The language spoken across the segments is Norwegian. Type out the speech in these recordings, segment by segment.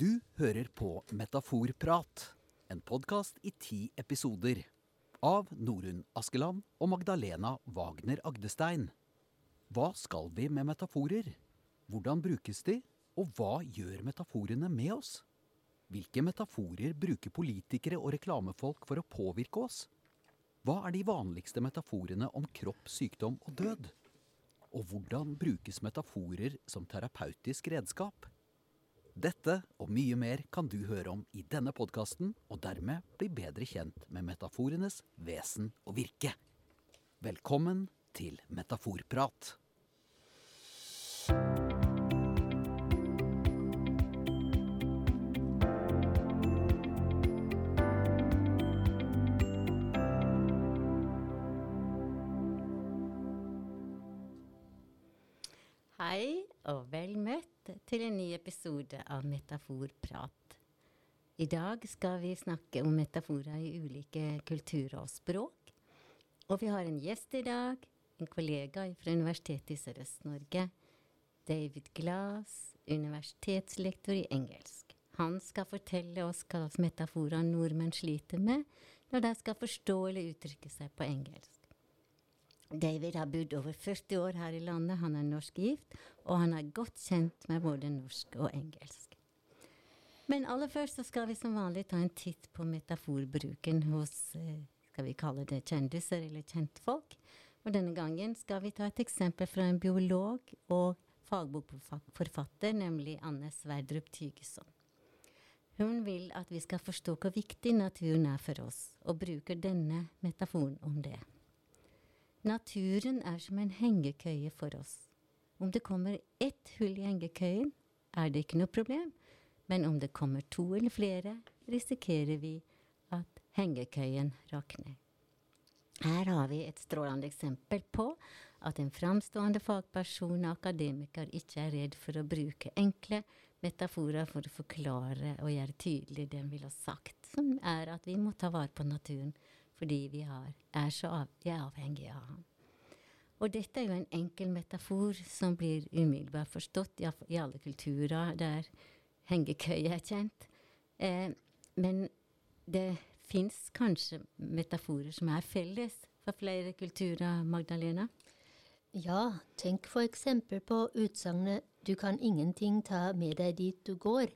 Du hører på Metaforprat, en podkast i ti episoder. Av Norunn Askeland og Magdalena Wagner Agdestein. Hva skal vi med metaforer? Hvordan brukes de? Og hva gjør metaforene med oss? Hvilke metaforer bruker politikere og reklamefolk for å påvirke oss? Hva er de vanligste metaforene om kropp, sykdom og død? Og hvordan brukes metaforer som terapeutisk redskap? Dette og mye mer kan du høre om i denne podkasten, og dermed bli bedre kjent med metaforenes vesen og virke. Velkommen til Metaforprat. Episode av Metaforprat. I dag skal vi snakke om metaforer i ulike kulturer og språk. Og vi har en gjest i dag, en kollega fra Universitetet i Sørøst-Norge. David Glass, universitetslektor i engelsk. Han skal fortelle oss hva metaforer nordmenn sliter med når de skal forstå eller uttrykke seg på engelsk. David har bodd over 40 år her i landet, han er norsk gift, og han er godt kjent med både norsk og engelsk. Men aller først så skal vi som vanlig ta en titt på metaforbruken hos eh, skal vi kalle det kjendiser eller kjentfolk. Og denne gangen skal vi ta et eksempel fra en biolog og fagbokforfatter, nemlig Anne Sverdrup Tygeson. Hun vil at vi skal forstå hvor viktig naturen er for oss, og bruker denne metaforen om det. Naturen er som en hengekøye for oss. Om det kommer ett hull i hengekøyen, er det ikke noe problem, men om det kommer to eller flere, risikerer vi at hengekøyen rakner. Her har vi et strålende eksempel på at en framstående fagperson og akademiker ikke er redd for å bruke enkle metaforer for å forklare og gjøre tydelig det en vil ha sagt, som er at vi må ta vare på naturen fordi vi har, er så av, er avhengige av ham. Og dette er jo en enkel metafor som blir umiddelbart forstått i, i alle kulturer der hengekøye er kjent. Eh, men det fins kanskje metaforer som er felles for flere kulturer, Magdalena? Ja, tenk eksempel på utsagnet du kan ingenting ta med deg dit du går.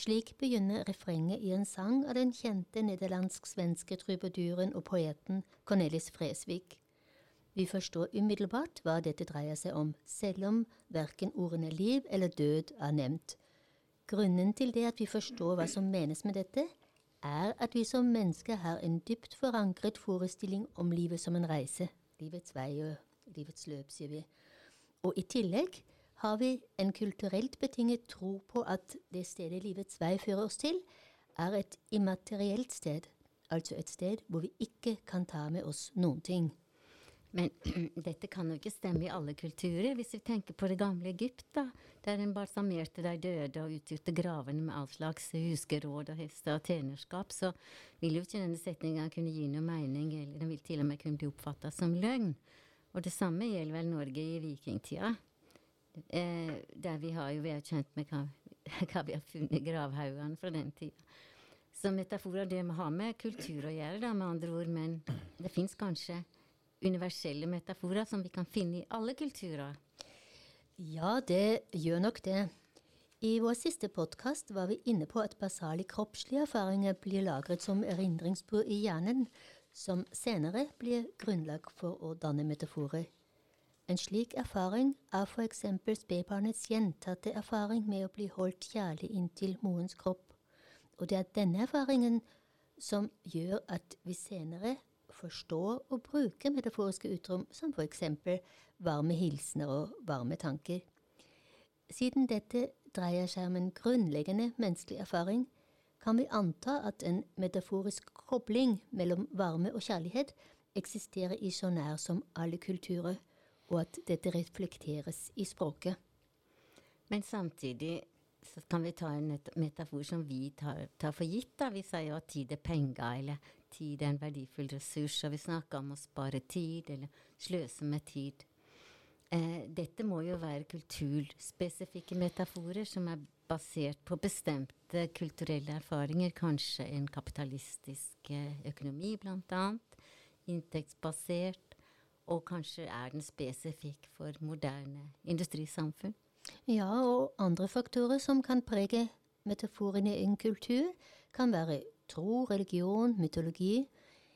Slik begynner refrenget i en sang av den kjente nederlandsk-svenske trubaduren og poeten Cornelis Fresvik. Vi forstår umiddelbart hva dette dreier seg om, selv om verken ordene liv eller død er nevnt. Grunnen til det at vi forstår hva som menes med dette, er at vi som mennesker har en dypt forankret forestilling om livet som en reise, livets vei og livets løp, sier vi. Og i tillegg har vi en kulturelt betinget tro på at det stedet livets vei fører oss til, er et immaterielt sted, altså et sted hvor vi ikke kan ta med oss noen ting. Men dette kan jo ikke stemme i alle kulturer. Hvis vi tenker på det gamle Egypt, da, der en balsamerte de døde og utgjorde gravene med all slags huskeråd og hester og tjenerskap, så vil jo ikke denne setninga kunne gi noe mening, eller den vil til og med kunne bli oppfatta som løgn. Og det samme gjelder vel Norge i vikingtida. Eh, der vi har jo vært kjent med hva, hva vi har funnet i gravhaugene fra den tida. Så metaforer det vi har med kultur å gjøre, da, med andre ord. Men det fins kanskje universelle metaforer som vi kan finne i alle kulturer. Ja, det gjør nok det. I vår siste podkast var vi inne på at basale kroppslige erfaringer blir lagret som erindringsspor i hjernen, som senere blir grunnlag for å danne metaforer. En slik erfaring er for eksempel spedbarnets gjentatte erfaring med å bli holdt kjærlig inntil morens kropp. Og det er denne erfaringen som gjør at vi senere forstår og bruker metaforiske utrom som for eksempel varme hilsener og varme tanker. Siden dette dreier seg om en grunnleggende menneskelig erfaring, kan vi anta at en metaforisk kobling mellom varme og kjærlighet eksisterer i så nær som alle kulturer og at dette reflekteres i språket. Men samtidig så kan vi ta en metafor som vi tar, tar for gitt. da. Vi sier jo at tid er penger, eller tid er en verdifull ressurs. Og vi snakker om å spare tid, eller sløse med tid. Eh, dette må jo være kulturspesifikke metaforer som er basert på bestemte kulturelle erfaringer, kanskje en kapitalistisk økonomi, økonomi bl.a., inntektsbasert, og kanskje er den spesifikk for moderne industrisamfunn. Ja, og andre faktorer som kan prege metaforene i en kultur, kan være tro, religion, mytologi,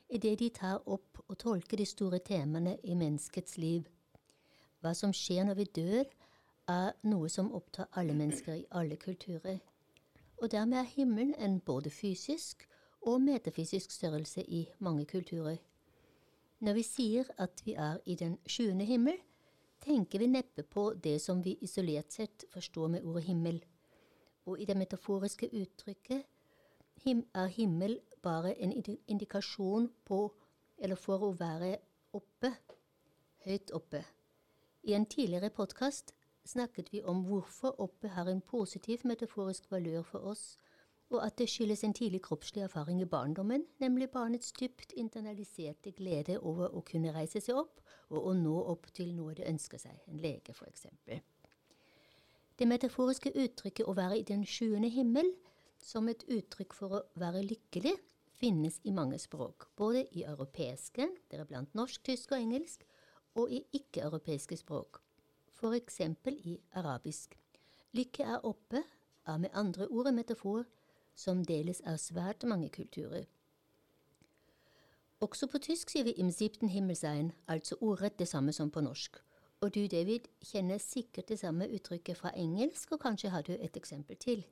idet de tar opp og tolker de store temaene i menneskets liv. Hva som skjer når vi dør, er noe som opptar alle mennesker i alle kulturer. Og dermed er himmelen en både fysisk og metafysisk størrelse i mange kulturer. Når vi sier at vi er i den sjuende himmel, tenker vi neppe på det som vi isolert sett forstår med ordet himmel. Og i det metaforiske uttrykket er himmel bare en indikasjon på, eller for å være oppe, høyt oppe. I en tidligere podkast snakket vi om hvorfor oppe har en positiv metaforisk valør for oss, og at det skyldes en tidlig kroppslig erfaring i barndommen, nemlig barnets dypt internaliserte glede over å kunne reise seg opp og å nå opp til noe det ønsker seg, en lege f.eks. Det metaforiske uttrykket 'å være i den sjuende himmel' som et uttrykk for å være lykkelig finnes i mange språk, både i europeiske, deriblant norsk, tysk og engelsk, og i ikke-europeiske språk, f.eks. i arabisk. Lykke er oppe er med andre ord en metafor som deles av svært mange kulturer. Også på tysk sier vi im siebten Himmel sein, altså ordrett det samme som på norsk. Og du, David, kjenner sikkert det samme uttrykket fra engelsk, og kanskje har du et eksempel til?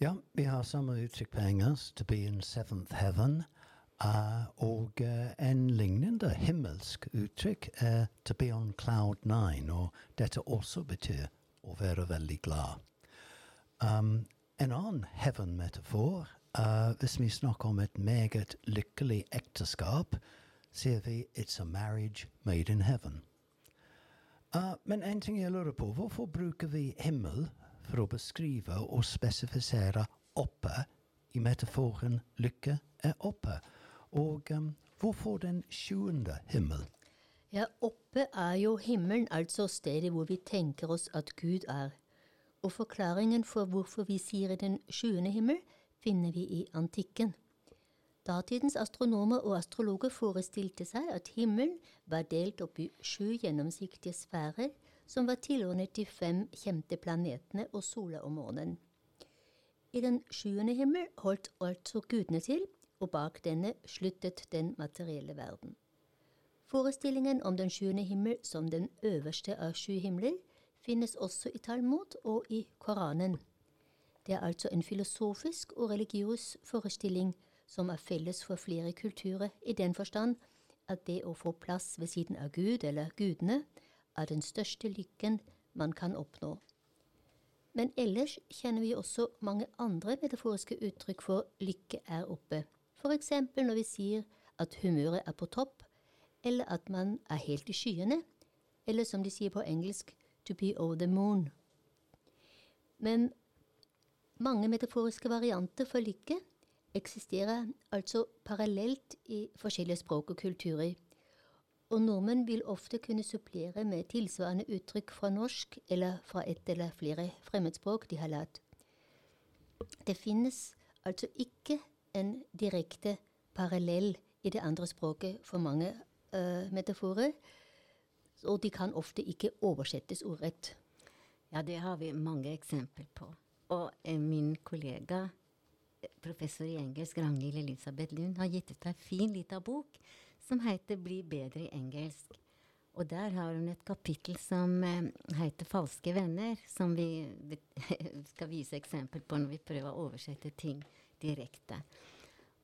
Ja, vi har samme uttrykk på engelsk, 'to be in seventh heaven'. Uh, og uh, en lignende himmelsk uttrykk er 'to be on cloud nine', og dette også betyr å være veldig glad. Um, en annen heaven-metafor, uh, hvis vi snakker om et meget lykkelig ekteskap, sier vi 'it's a marriage made in heaven'. men en ting jeg lurer på, hvorfor bruker vi himmel for å beskrive og spesifisere oppe i metaforen 'lykke er oppe'? Og um, hvorfor den sjuende himmel? Ja, oppe er jo himmelen, altså stedet hvor vi tenker oss at Gud er. Og forklaringen for hvorfor vi sier i den sjuende himmel, finner vi i antikken. Datidens astronomer og astrologer forestilte seg at himmelen var delt opp i sju gjennomsiktige sfærer som var tilordnet de fem kjente planetene og sola og månen. I den sjuende himmel holdt altså gudene til, og bak denne sluttet den materielle verden. Forestillingen om den sjuende himmel som den øverste av sju himler finnes også i Talmud og i Koranen. Det er altså en filosofisk og religiøs forestilling som er felles for flere kulturer, i den forstand at det å få plass ved siden av Gud eller gudene er den største lykken man kan oppnå. Men ellers kjenner vi også mange andre metaforiske uttrykk for lykke er oppe. F.eks. når vi sier at humøret er på topp, eller at man er helt i skyene, eller som de sier på engelsk to be over the moon. Men mange metaforiske varianter for lykke eksisterer altså parallelt i forskjellige språk og kulturer. Og nordmenn vil ofte kunne supplere med tilsvarende uttrykk fra norsk eller fra ett eller flere fremmedspråk de har lært. Det finnes altså ikke en direkte parallell i det andre språket for mange uh, metaforer. Og de kan ofte ikke oversettes ordrett. Ja, det har vi mange eksempler på. Og eh, min kollega, eh, professor i engelsk Ragnhild Elisabeth Lund, har gitt ut ei en fin lita bok som heter 'Bli bedre i engelsk'. Og der har hun et kapittel som eh, heter 'Falske venner', som vi skal vise eksempel på når vi prøver å oversette ting direkte.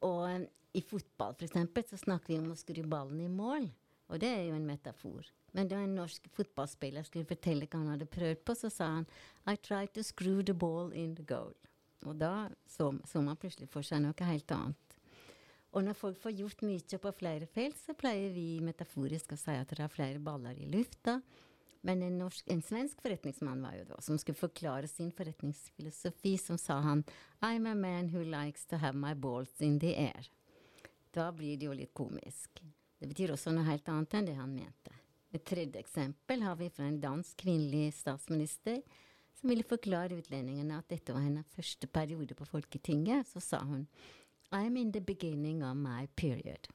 Og eh, i fotball, f.eks., så snakker vi om å skru ballen i mål. Og det er jo en metafor. Men da en norsk fotballspiller skulle fortelle hva han hadde prøvd på, så sa han I tried to screw the ball in the goal. Og da så, så man plutselig for seg noe helt annet. Og når folk får gjort mye på flere felt, så pleier vi metaforisk å si at det er flere baller i lufta. Men en, norsk, en, svensk forretningsmann var jo da, som skulle forklare sin forretningsfilosofi, som sa han I'm a man who likes to have my balls in the air. Da blir det jo litt komisk. Det betyr også noe helt annet enn det han mente. Et tredje eksempel har vi fra en dansk kvinnelig statsminister som ville forklare utlendingene at dette var hennes første periode på Folketinget, så sa hun I'm in the beginning of my period.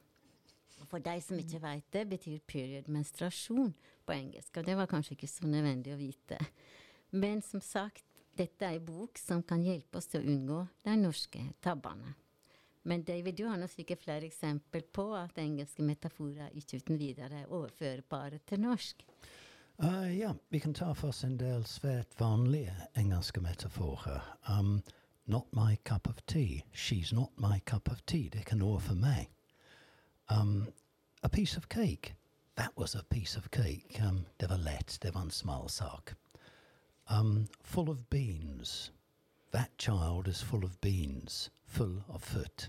For deg som ikke veit det, betyr period menstruasjon på engelsk. Og det var kanskje ikke så nødvendig å vite. Men som sagt, dette er en bok som kan hjelpe oss til å unngå de norske tabbene. Men du har nå sikkert flere eksempel på at engelske metaforer ikke uten videre er overførbare til norsk. Uh, ja, vi kan ta for oss en del svært vanlige engelske metaforer. Um, not my cup of tea. She's not my cup of tea. Det kan noe for meg. Um, a piece of cake. That was a piece of cake. Um, det var lett. Det var en smal sak. Um, full of beans. That child is full of beans. Full of foot.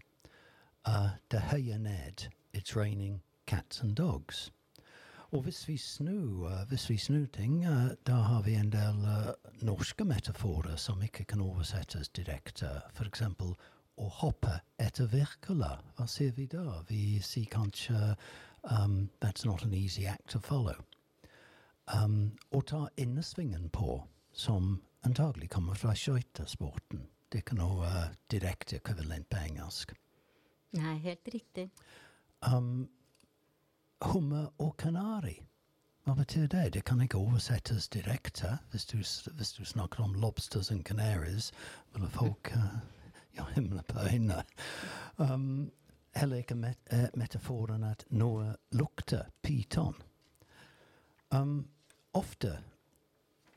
Høye ned. It's raining cats and dogs. Og hvis vi snur, uh, vi ting, uh, da har vi en del uh, norske som ikke kan oversettes direkte. Eksempel å hoppe etter Wirkola. Hva sier vi da? Vi sier kanskje um, That's not an easy act to follow. Um, å ta innesvingen på, som antagelig kommer fra skøytesporten. Det er ikke noe direkte ekvivalent på engelsk. Nei, helt riktig. Um, hummer og kanari. Hva betyr det? Det kan ikke oversettes direkte. Hvis du, hvis du snakker om lobsters and canaries, vil folk uh, ja, himle på øynene. Um, heller ikke met uh, metaforen at noe lukter pyton. Um, ofte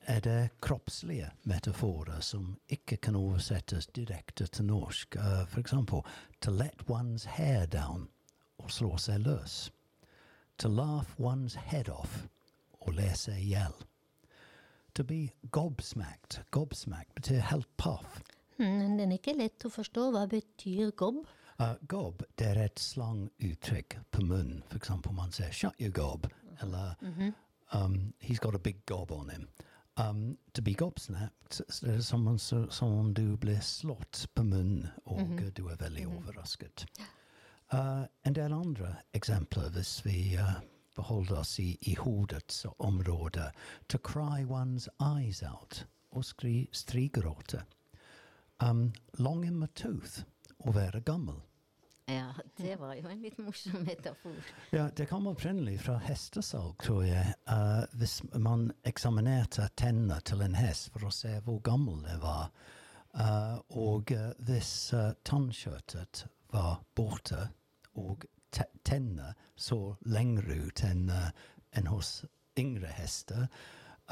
er det kroppslige metaforer som ikke kan oversettes direkte til norsk. Uh, for eksempel to let one's hair down og slå seg løs. To laugh one's head off og le seg i hjel. To be gobsmacked. Gobsmacked betyr helt paff. Hmm, den er ikke lett å forstå. Hva betyr gobb? Uh, gob det er et slanguttrykk på munnen. For eksempel man sier 'shut your gob', eller um, 'he's got a big gob on him'. Um, to be gobsmacked s- det er som, om- så- som om du blir slått på munnen, og uh, du er veldig overrasket. Uh, en del andre eksempler hvis vi uh, beholder oss i, i hodets område. To cry one's eyes out, og skri, strigråte. Um, long in the tooth, å være gammel. Ja, det var jo en litt morsom metafor. Ja, det kom opprinnelig fra hestesalg, tror jeg. Uh, hvis man eksaminerte tennene til en hest for å se hvor gammel det var. Uh, og uh, hvis uh, tannkjøttet var borte, og te tennene så lengre ut enn uh, enn hos yngre hester,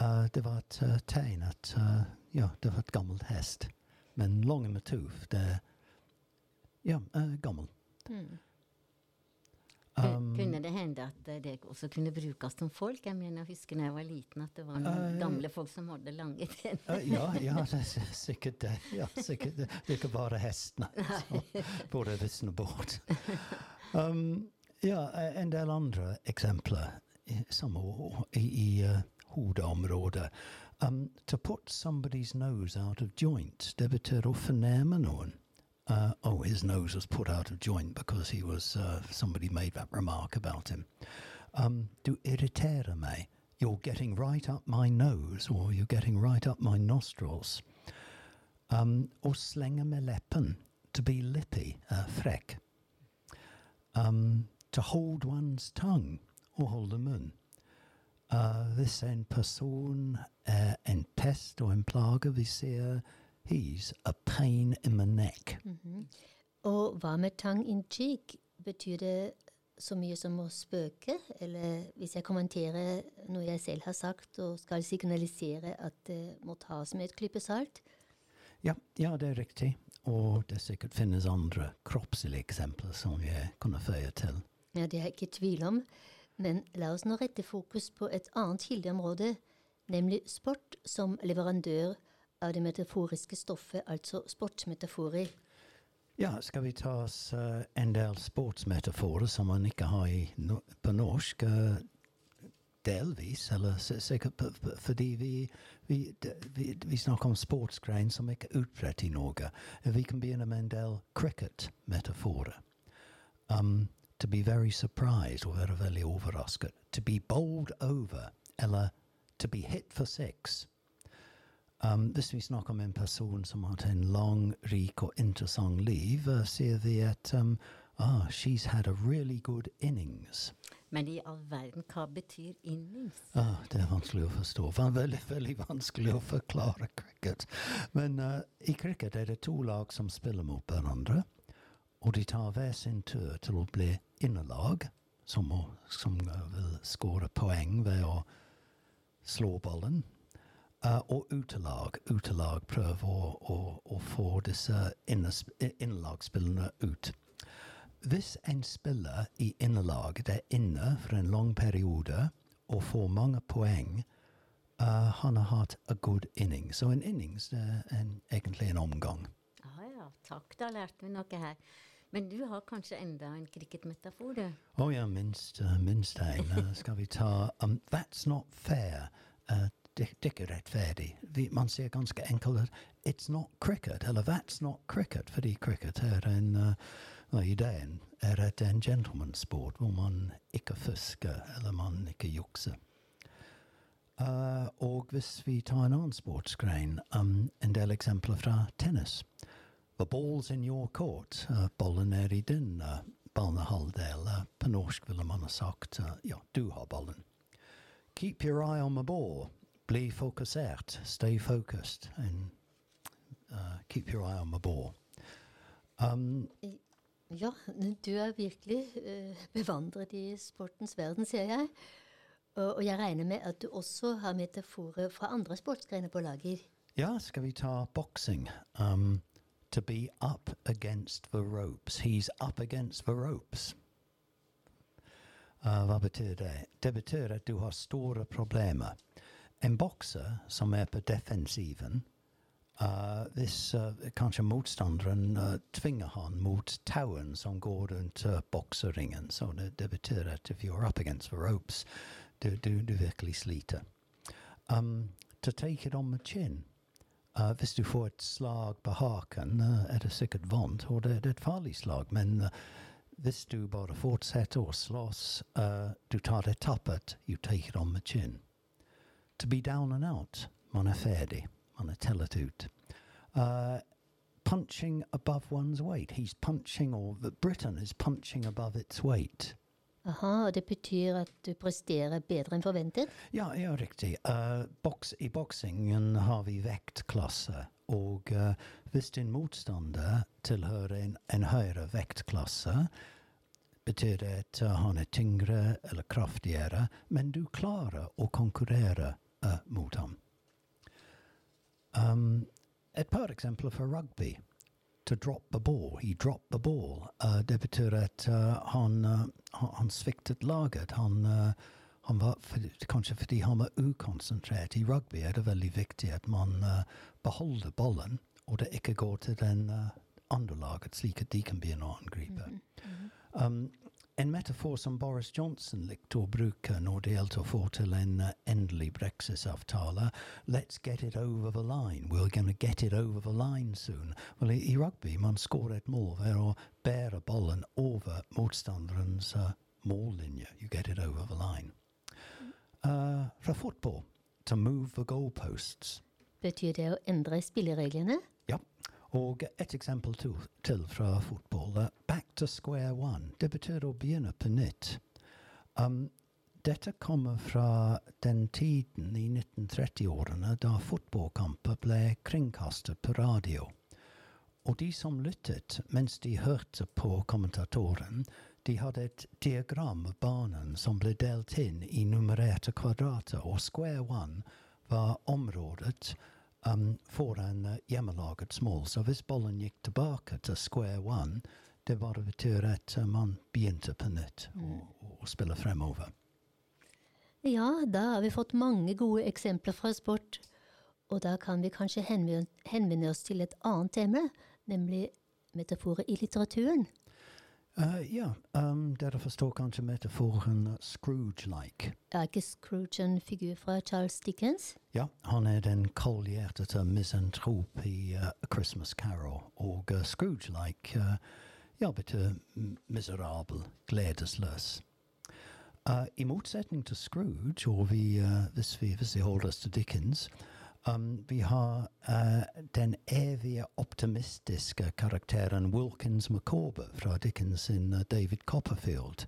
uh, det var et uh, tegn at uh, ja, det var et gammelt hest. Men lange med the det ja, uh, gammel. Hmm. Um, kunne det hende at eh, det også kunne brukes som folk? Jeg mener, jeg husker da jeg var liten at det var noen uh, gamle folk som hadde lange tenner. Uh, ja, ja, det er sikkert det. Ja, sikkert det. det er ikke bare hestene som burde visne bort. Um, ja, en del andre eksempler i samme år i, i uh, hodeområdet. Um, to put somebody's nose out of joint, det betyr å fornærme noen. Uh, oh, his nose was put out of joint because he was, uh, somebody made that remark about him. Um, du irriterer meg. You're getting right up my nose, or you're getting right up my nostrils. Um, å slenge med leppen. To be lippy, uh, frekk. Um, to hold one's tongue, å holde munn. Uh, hvis en person er en pest og en plage, vi sier he's a pain in the neck. Mhm. Og hva med tongue in cheek? Betyr det så mye som å spøke? Eller hvis jeg kommenterer noe jeg selv har sagt og skal signalisere at det må tas med et klype salt? Ja, ja, det er riktig. Og det sikkert finnes andre kroppslige eksempler som jeg kunne føye til. Ja, det er jeg ikke i tvil om. Men la oss nå rette fokus på et annet kildeområde, nemlig sport som leverandør av det metaforiske stoffet, altså sportsmetaforer. Ja, skal vi ta oss uh, en del sportsmetaforer som man ikke har no på norsk? Uh, delvis, eller sikkert fordi vi, vi, vi, vi snakker om sportsgrein som ikke er utbredt i Norge. Eh, Vi kan begynne med en del cricket-metaforer. Um, to be very surprised, å være veldig overrasket. To be bowled over, eller to be hit for six. Um, hvis vi snakker om en person som har hatt en lang, rik og interessant liv, uh, sier vi at um, ah, she's had a really good innings. Men i all verden, hva betyr innings? Ah, det er vanskelig å forstå. Det veldig, veldig vanskelig å forklare cricket. Men uh, i cricket er det to lag som spiller mot hverandre, og de tar hver sin tur til å bli innerlag, som, som uh, vil skåre poeng ved å slå ballen. Uh, og utelag. Utelag prøver å, å, å få disse innelagsspillene ut. Hvis en spiller i innelag er inne for en lang periode og får mange poeng, uh, han har hatt a good inning. Så en innings det er en, egentlig en omgang. Ja ja, takk, da lærte vi noe her. Men du har kanskje enda en cricketmetafor, du? Å ja, minst, uh, minst en. Uh, skal vi ta um, That's not fair. Uh, det, det er ikke rettferdig. Vi, man sier ganske enkelt it's not cricket, eller that's not cricket, fordi cricket er en uh, well, Ideen er at det er en gentlemansport hvor man ikke fusker, eller man ikke jukser. Uh, og hvis vi tar en annen sportsgrein, um, en del eksempler fra tennis. The ball's in your court. Uh, ballen er i din uh, banehalvdel. Uh, på norsk ville man ha sagt uh, ja, du har ballen. Keep your eye on the ball. Bli fokusert. Stay focused. And uh, keep your eye on the ball. Um, Ja, du er virkelig eh, bevandret i sportens verden, sier jeg. Og, og jeg regner med at du også har metaforer fra andre sportsgrener på lager. Ja, skal vi ta boxing? Um, to be up against the ropes. He's up against the ropes. Uh, hva betyr det? Det betyr at du har store problemer. En bokser som er på defensiven, uh, hvis uh, kanskje motstanderen uh, tvinger han mot tauen som går rundt uh, bokseringen, så det, det betyr at if you're up against the ropes, du, du, du virkelig sliter. Um, to take it on the chin. Uh, hvis du får et slag på haken, uh, er det sikkert vondt, og det, det er et farlig slag, men uh, hvis du bare fortsetter å slåss, uh, du tar det you take it on the chin. To be down and out, man ferdig, man er tellet. Uh, punching above one's weight, he's punching, or the Britain is punching above its weight. Aha, og det betyr at du presterer bedre enn forventet? Ja, ja riktig. Uh, boks, I boksingen har vi vektklasse, og uh, hvis din motstander tilhører en, en høyere vektklasse, betyr det at han er tyngre eller kraftigere, men du klarer å konkurrere mot ham. Um, et par eksempler fra rugby. To drop the ball. He dropped the ball. Uh, det betyr at uh, han, uh, han, han sviktet laget. Han, uh, han var for, kanskje fordi han var ukonsentrert. I rugby er det veldig viktig at man uh, beholder ballen, og det ikke går til den uh, andre laget, slik at de kan begynne å angripe. Um, en metafor som Boris Johnson likte å bruke når det gjelder å få til en endelig brexit-avtale. Let's get it over the line. We're going to get it over the line soon. Well, i, i rugby man skårer et mål ved å bære ballen over motstanderens uh, mållinje. You get it over the line. Uh, fra fotball, to move the goalposts. Betyr det å endre spillereglene? Ja. Og et eksempel til, til fra fotball. Back to square one. Det betyr å begynne på nytt. Um, dette kommer fra den tiden i 1930-årene da fotballkamper ble kringkastet på radio. Og de som lyttet mens de hørte på kommentatoren, de hadde et diagram av banen som ble delt inn i nummererte kvadrater, og square one var området um, foran hjemmelaget hjemmelagets mål. Så hvis ballen gikk tilbake til square one, det bare betyr at uh, man begynte på nytt og spille fremover. Ja, da har vi fått mange gode eksempler fra sport. Og da kan vi kanskje henvende oss til et annet tema, nemlig metaforer i litteraturen. Uh, ja, um, dere forstår kanskje metaforen Scrooge-like. Ikke Scrooge en figur fra Charles Dickens? Ja, han er den kaldhjertede misantrop i uh, A Christmas Carol. Og uh, Scrooge-like uh, ja, betyr m- miserabel, gledesløs. Uh, I motsetning til Scrooge, og vi, uh, hvis, vi, hvis vi holder oss til Dickens, Um, vi har eh, den evige optimistiske karakteren Wilkins McCawber fra Dickens sin eh, David Copperfield.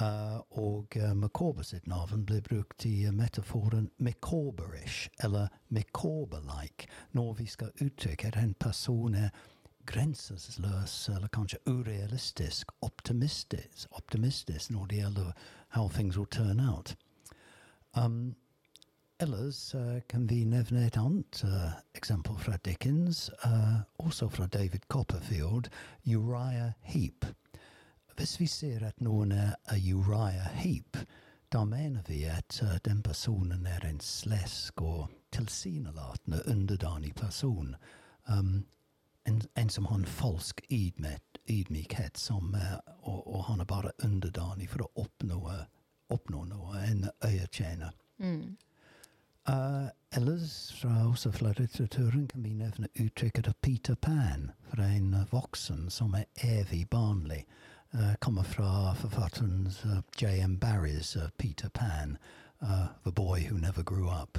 Eh, og uh, McCawber sitt navn blir brukt i uh, metaforen Micawberish, eller Micawber-like, når vi skal uttrykke at en person er eller kanskje urealistisk, optimistisk, optimistisk når det how things will turn out. Um, ellers uh, vi nevne et annet uh, eksempel fra Dickens, uh, også fra David Copperfield, Uriah Heep. Hvis vi ser at noen er Uriah Heep, da mener vi at den personen er en slesk og tilsynelatende underdanig person. Um, en, en, som har en falsk ydmykhet, som, og, og, han er bare underdanig for å oppnå, oppnå noe, en øyetjener. Mm. Uh, ellers, fra, også fra litteraturen, kan vi nevne uttrykket av Peter Pan, for en uh, voksen som er evig barnlig. Uh, kommer fra forfatteren uh, J.M. Barries uh, Peter Pan, uh, The Boy Who Never Grew Up.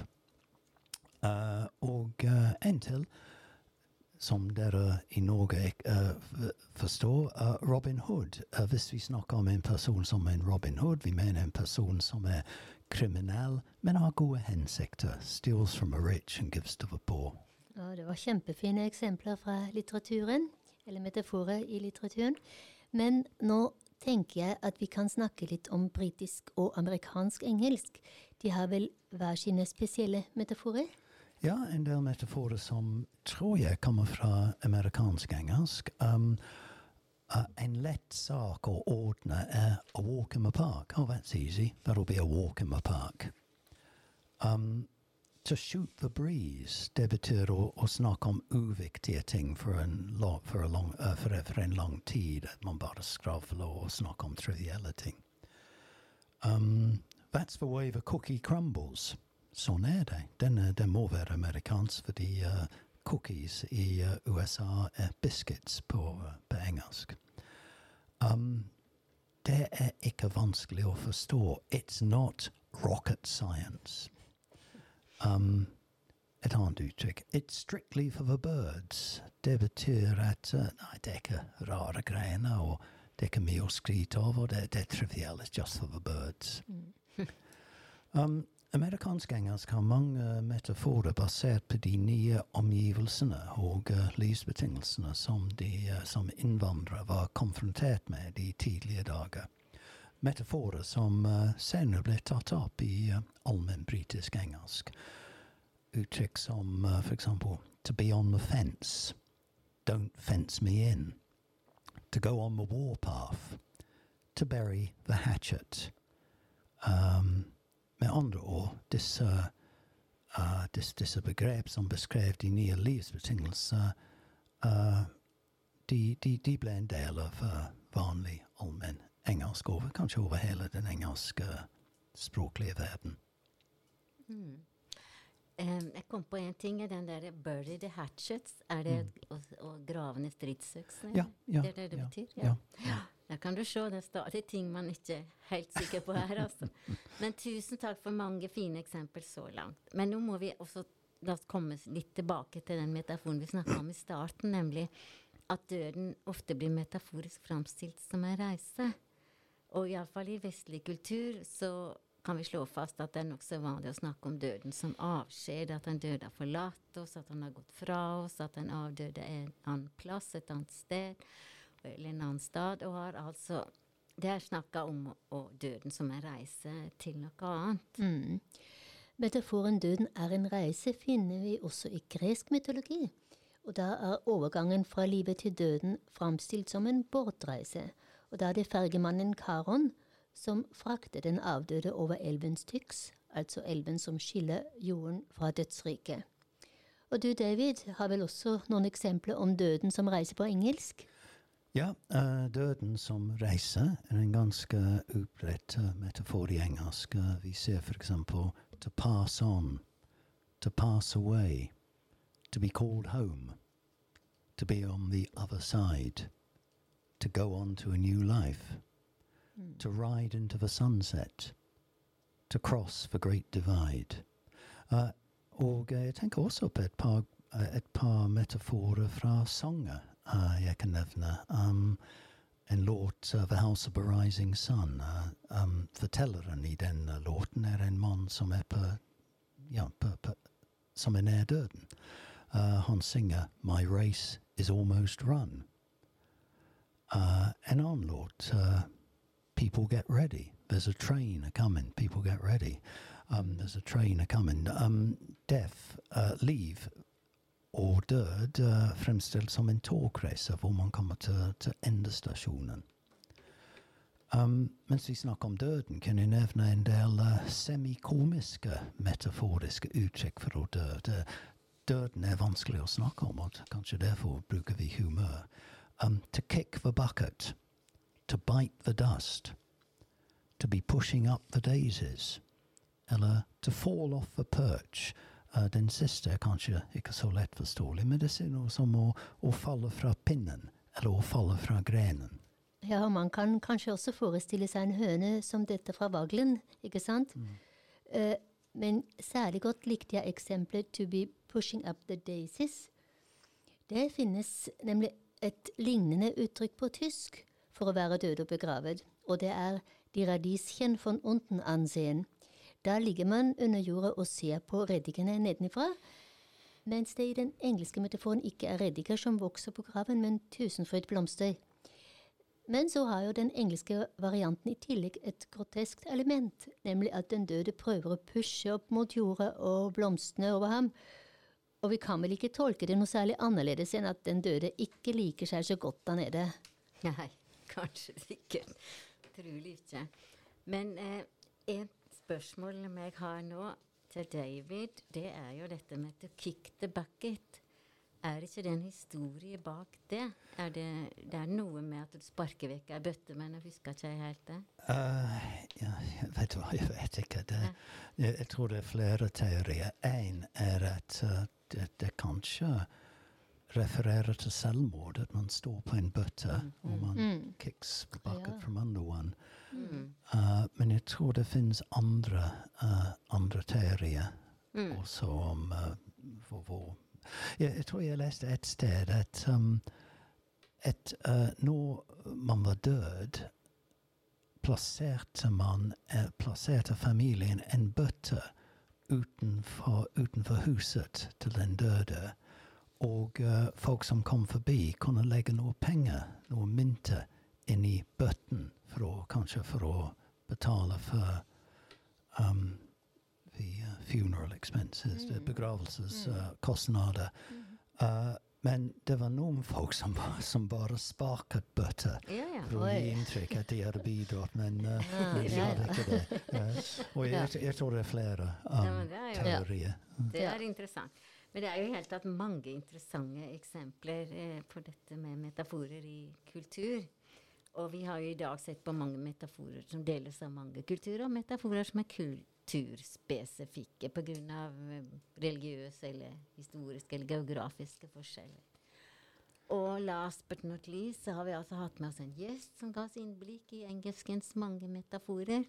og en til, som dere i Norge forstår, Robin Hood. hvis vi snakker om en person som en Robin Hood, vi mener en person som er kriminell, men har gode hensikter. Steals from a rich and gives to the poor. Ja, det var kjempefine eksempler fra litteraturen, eller metaforer i litteraturen. Men nå tenker jeg at vi kan snakke litt om britisk og amerikansk engelsk. De har vel hver sine spesielle metaforer? Ja, en del metaforer som tror jeg kommer fra amerikansk engelsk. Um, Uh, en lett sak å ordne er a walk in the park. Oh, that's easy. That'll be a walk in the park. Um, to shoot the breeze, det betyr å, å snakke om uviktige ting for en, for, long, uh, for, for en lang tid. At man bare skravler og snakker om trivielle ting. Um, that's the way the cookie crumbles. Sånn er det. Den, den må være amerikansk, fordi uh, cookies i uh, USA er biscuits på, uh, på engelsk. Um, det er ikke vanskelig å forstå. It's not rocket science. Um, et annet uttrykk. It's strictly for the birds. Det betyr at uh, nei, det er ikke rare greiene, og det er ikke mye å skryte av, og det, det er trivielt. It's just for the birds. Mm. um, Amerikansk engelsk har mange metaforer basert på de nye omgivelsene og uh, livsbetingelsene som, de, uh, som innvandrere var konfrontert med i tidlige dager. Metaforer som senere ble tatt opp i uh, allmenn britisk engelsk. Uttrykk som eksempel to be on the fence, don't fence me in, to go on the warpath, to bury the hatchet. Um, med andre ord, disse, uh, disse, disse begrep som beskrev de nye livsbetingelser, uh, de, de, de, ble en del av uh, vanlig allmenn engelsk over, kanskje over hele den engelske språklige verden. Mm. Um, jeg kom på én ting. Den der 'bury the hatchets'. Er det mm. å, å grave ned stridsøksene? Ja, ja, det er det det ja, betyr? Ja. ja. Der kan du se, det er stadig ting man ikke er helt sikker på her, altså. Men tusen takk for mange fine eksempler så langt. Men nå må vi også la oss komme litt tilbake til den metaforen vi snakka om i starten, nemlig at døden ofte blir metaforisk framstilt som en reise. Og iallfall i vestlig kultur så kan vi slå fast at det er nokså vanlig å snakke om døden som avskjed, at den døde har forlatt oss, at han har gått fra oss, at den avdøde er en annen plass, et annet sted eller en annen stad, og har altså Det er snakka om og døden som en reise til noe annet. Mm. Metaforen 'døden er en reise' finner vi også i gresk mytologi. Og da er overgangen fra livet til døden framstilt som en båtreise. Og da er det fergemannen Karon som frakter den avdøde over elvens Tyks, altså elven som skiller jorden fra dødsriket. Og du, David, har vel også noen eksempler om døden som reiser på engelsk? Ja, uh, døden som reise er en ganske utbredt uh, metafor i engelsk. Uh, vi ser f.eks. to pass on, to pass away, to be called home, to be on the other side, to go on to a new life, mm. to ride into the sunset, to cross the great divide. og eh, jeg tenker også på et par, eh, et par metaforer fra sanger kan nevne. Um, en låt, uh, 'The House of a Rising Sun'. Uh, um, fortelleren i den uh, låten er en mann som er på, ja, på, på som er nær døden. Uh, han synger 'My race is almost run'. Uh, en annen låt, uh, 'People get ready'. There's a train a coming. People get ready. Um, there's a train a coming. Um, death, uh, liv og død uh, fremstilt som en togreise hvor man kommer til, til endestasjonen. Um, mens vi snakker om døden, kan jeg nevne en del uh, semikomiske metaforiske uttrykk for å dø. Det, døden er vanskelig å snakke om, og kanskje derfor bruker vi humør. Um, to kick the bucket, to bite the dust, to be pushing up the daisies, eller to fall off the perch. Uh, den siste er kanskje ikke så lett forståelig, men det er noe som å, å falle fra pinnen, eller å falle fra grenen. Ja, man kan kanskje også forestille seg en høne som dette fra Vaglen, ikke sant? Eh, men særlig godt likte jeg eksempelet 'to be pushing up the daisies'. Det finnes nemlig et lignende uttrykk på tysk for å være død og begravet, og det er 'die Radieschen von unten ansehen'. Da ligger man under jorda og ser på reddikene nedenifra, mens det i den engelske metaforen ikke er reddiker som vokser på graven, men tusenfryd blomster. Men så har jo den engelske varianten i tillegg et groteskt element, nemlig at den døde prøver å pushe opp mot jorda og blomstene over ham. Og vi kan vel ikke tolke det noe særlig annerledes enn at den døde ikke liker seg så godt der nede. Nei, kanskje ikke. Trolig ikke. Men eh, et spørsmål jeg har nå til David, det er jo dette med to kick the bucket. Er det ikke det en historie bak det? Er det, det er noe med at du sparker vekk ei bøtte, men jeg husker ikke helt det. Uh, ja, vet du hva, jeg vet ikke. Det, jeg, jeg, tror det er flere teorier. Én er at uh, det, det, kanskje refererer til selvmord. At man står på en bøtte mm. og man mm. kicks the bucket ja. from under one. Mm. Uh, men jeg tror det finnes andre, andre teorier også om hvor, hvor jeg, jeg, tror jeg leste et sted at um, at uh, når man var død, plasserte man uh, plasserte familien en bøtte utenfor, utenfor huset til den døde. Og uh, folk som kom forbi, kunne legge noe penger, noe mynter, inn i bøtten, for å, kanskje for å betale for um, the uh, funeral expenses, mm. begravelseskostnader. Mm. Uh, men det var noen folk som, som bare sparket bøtter ja, ja. for å gi inntrykk at de hadde bidratt, men uh, de hadde ikke det. Uh, og jeg, jeg, tror det er flere um, ja, er teorier. Det er interessant. Men det er jo helt tatt mange interessante eksempler eh, på dette med metaforer i kultur. Og vi har jo i dag sett på mange metaforer som deles av mange kulturer, og metaforer som er kul kulturspesifikke pga. Eh, religiøse eller historiske eller geografiske forskjeller. Og last but not least så har vi altså hatt med oss en gjest som ga oss innblikk i engelskens mange metaforer.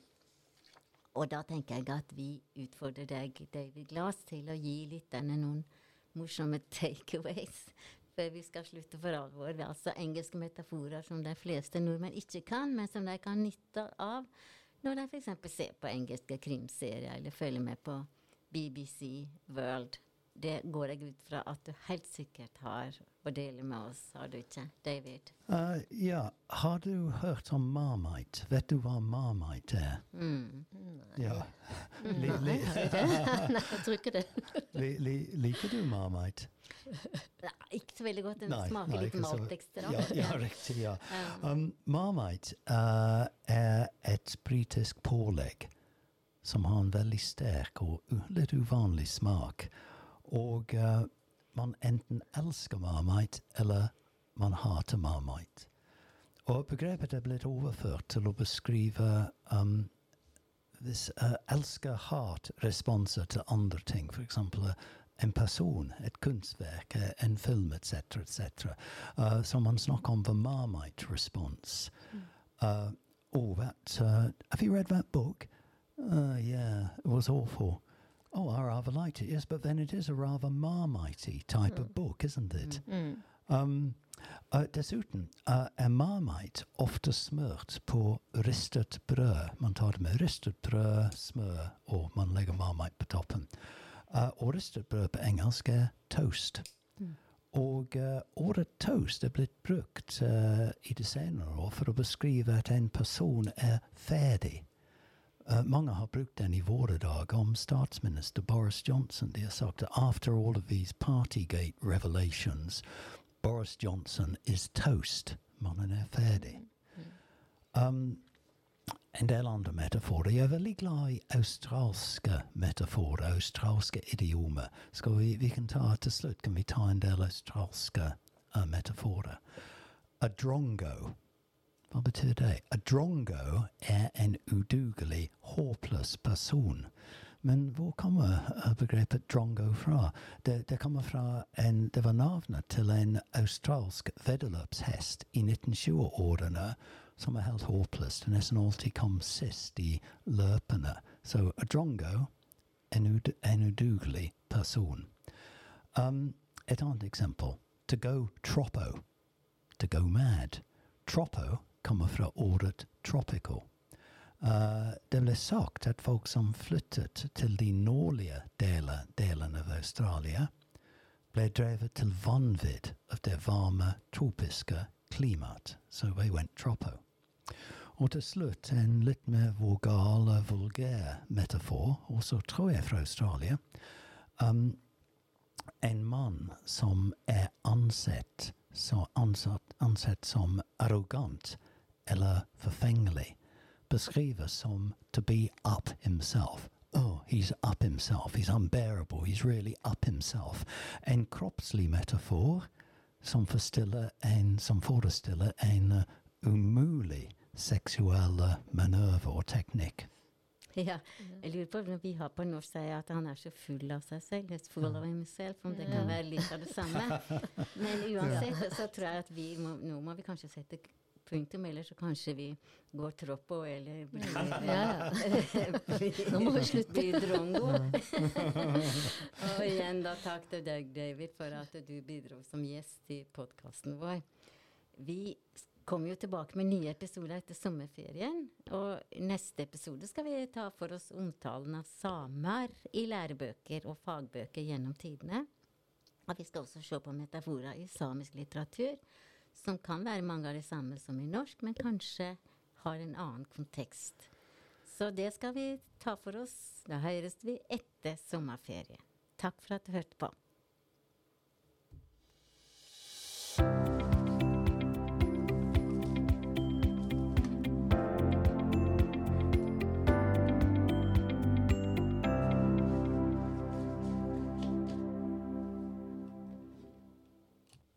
Og da tenker jeg at vi utfordrer deg, David Glass, til å gi lytterne noen morsomme takeaways før vi skal slutte for alvor. Altså engelske metaforer som de fleste nordmenn ikke kan, men som de kan nytte av når de f.eks. ser på engelske krimserier eller følger med på BBC World. Det går jeg ut fra at du helt sikkert har å dele med oss, har du ikke, David? Uh, ja. Har du hørt om Marmite? Vet du hva Marmite er? Mm. Ja. Li, li. Nei, jeg tror ikke det. li, liker du Marmite? Nei, ikke så veldig godt. Den nei, smaker nei, litt maltekstra. Ja, ja, riktig. ja. Um, Marmite uh, er et britisk pålegg som har en veldig sterk og litt uvanlig smak. Og uh, man enten elsker Marmite, eller man hater Marmite. Og begrepet er blitt overført til å beskrive um, hvis, uh, elsker-hat-responser til andre ting. F.eks. en person, et kunstverk, en film etc. etc. Uh, så man snakker om the Marmite response. Mm. Uh, oh, that, uh, have you read that book? Uh, yeah, it was awful. Oh, I rather liked it, yes, but then it is a rather marmitey type of book, isn't it? Um, uh, dessuten uh, er marmite ofte smørt på ristet brød. Man tar det med ristet brød, smør, og man legger marmite på toppen. Uh, og ristet brød på engelsk er toast. Og uh, ordet toast er blitt brukt uh, i det senere år for å beskrive at en person er ferdig. Uh, mange har brukt den i om statsminister Boris Johnson. De har sagt at after all of these Partygate revelations, Boris Johnson is toast. Mannen er ferdig. Um, en del andre metaforer. Jeg er veldig glad i australske metaforer, australske idiomer. Skal vi, vi kan ta, til slutt kan vi ta en del australske uh, metaforer. A drongo. Hva betyr det? A drongo er en udugelig, håpløs person. Men hvor kommer uh, begrepet drongo fra? Det, det kommer fra en, det var navnet til en australsk veddeløpshest i 1920-årene som er helt håpløs. Det nesten alltid kom sist i løpene. Så a drongo, en, ud en udugelig person. Um, et annet eksempel. To go troppo. To go mad. Troppo kommer fra ordet tropical. Uh, det ble sagt at folk som flyttet til de nordlige deler, delene av Australia, ble drevet til vanvidd av det varme, tropiske klimaet. Så they went tropo. Og til slutt en litt mer vogal og vulgær metafor, også tror jeg fra Australia. Um, en mann som er ansett, så ansatt, ansett som arrogant eller forfengelig, beskrives som to be up himself. Oh, he's up himself. He's unbearable. He's really up himself. En kroppslig metafor som, forstiller en, som forestiller en uh, umulig seksuell uh, manøver og teknikk. Ja, jeg lurer på når vi har på norsk sier at han er så full av seg selv. It's full of himself, om det kan være litt av det samme. Men uansett så tror jeg at vi må, nå må vi kanskje sette punktum, eller så kanskje vi går troppo, eller blir, Ja, Nå må vi slutte. blir drongo. Og igjen da takk til deg, David, for at du bidro som gjest i podkasten vår. Vi kommer jo tilbake med nye episoder etter sommerferien. Og neste episode skal vi ta for oss omtalen av samer i lærebøker og fagbøker gjennom tidene. Og vi skal også se på metaforer i samisk litteratur, som kan være mange av de samme som i norsk, men kanskje har en annen kontekst. Så det skal vi ta for oss. Da høres vi etter sommerferien. Takk for at du hørte på.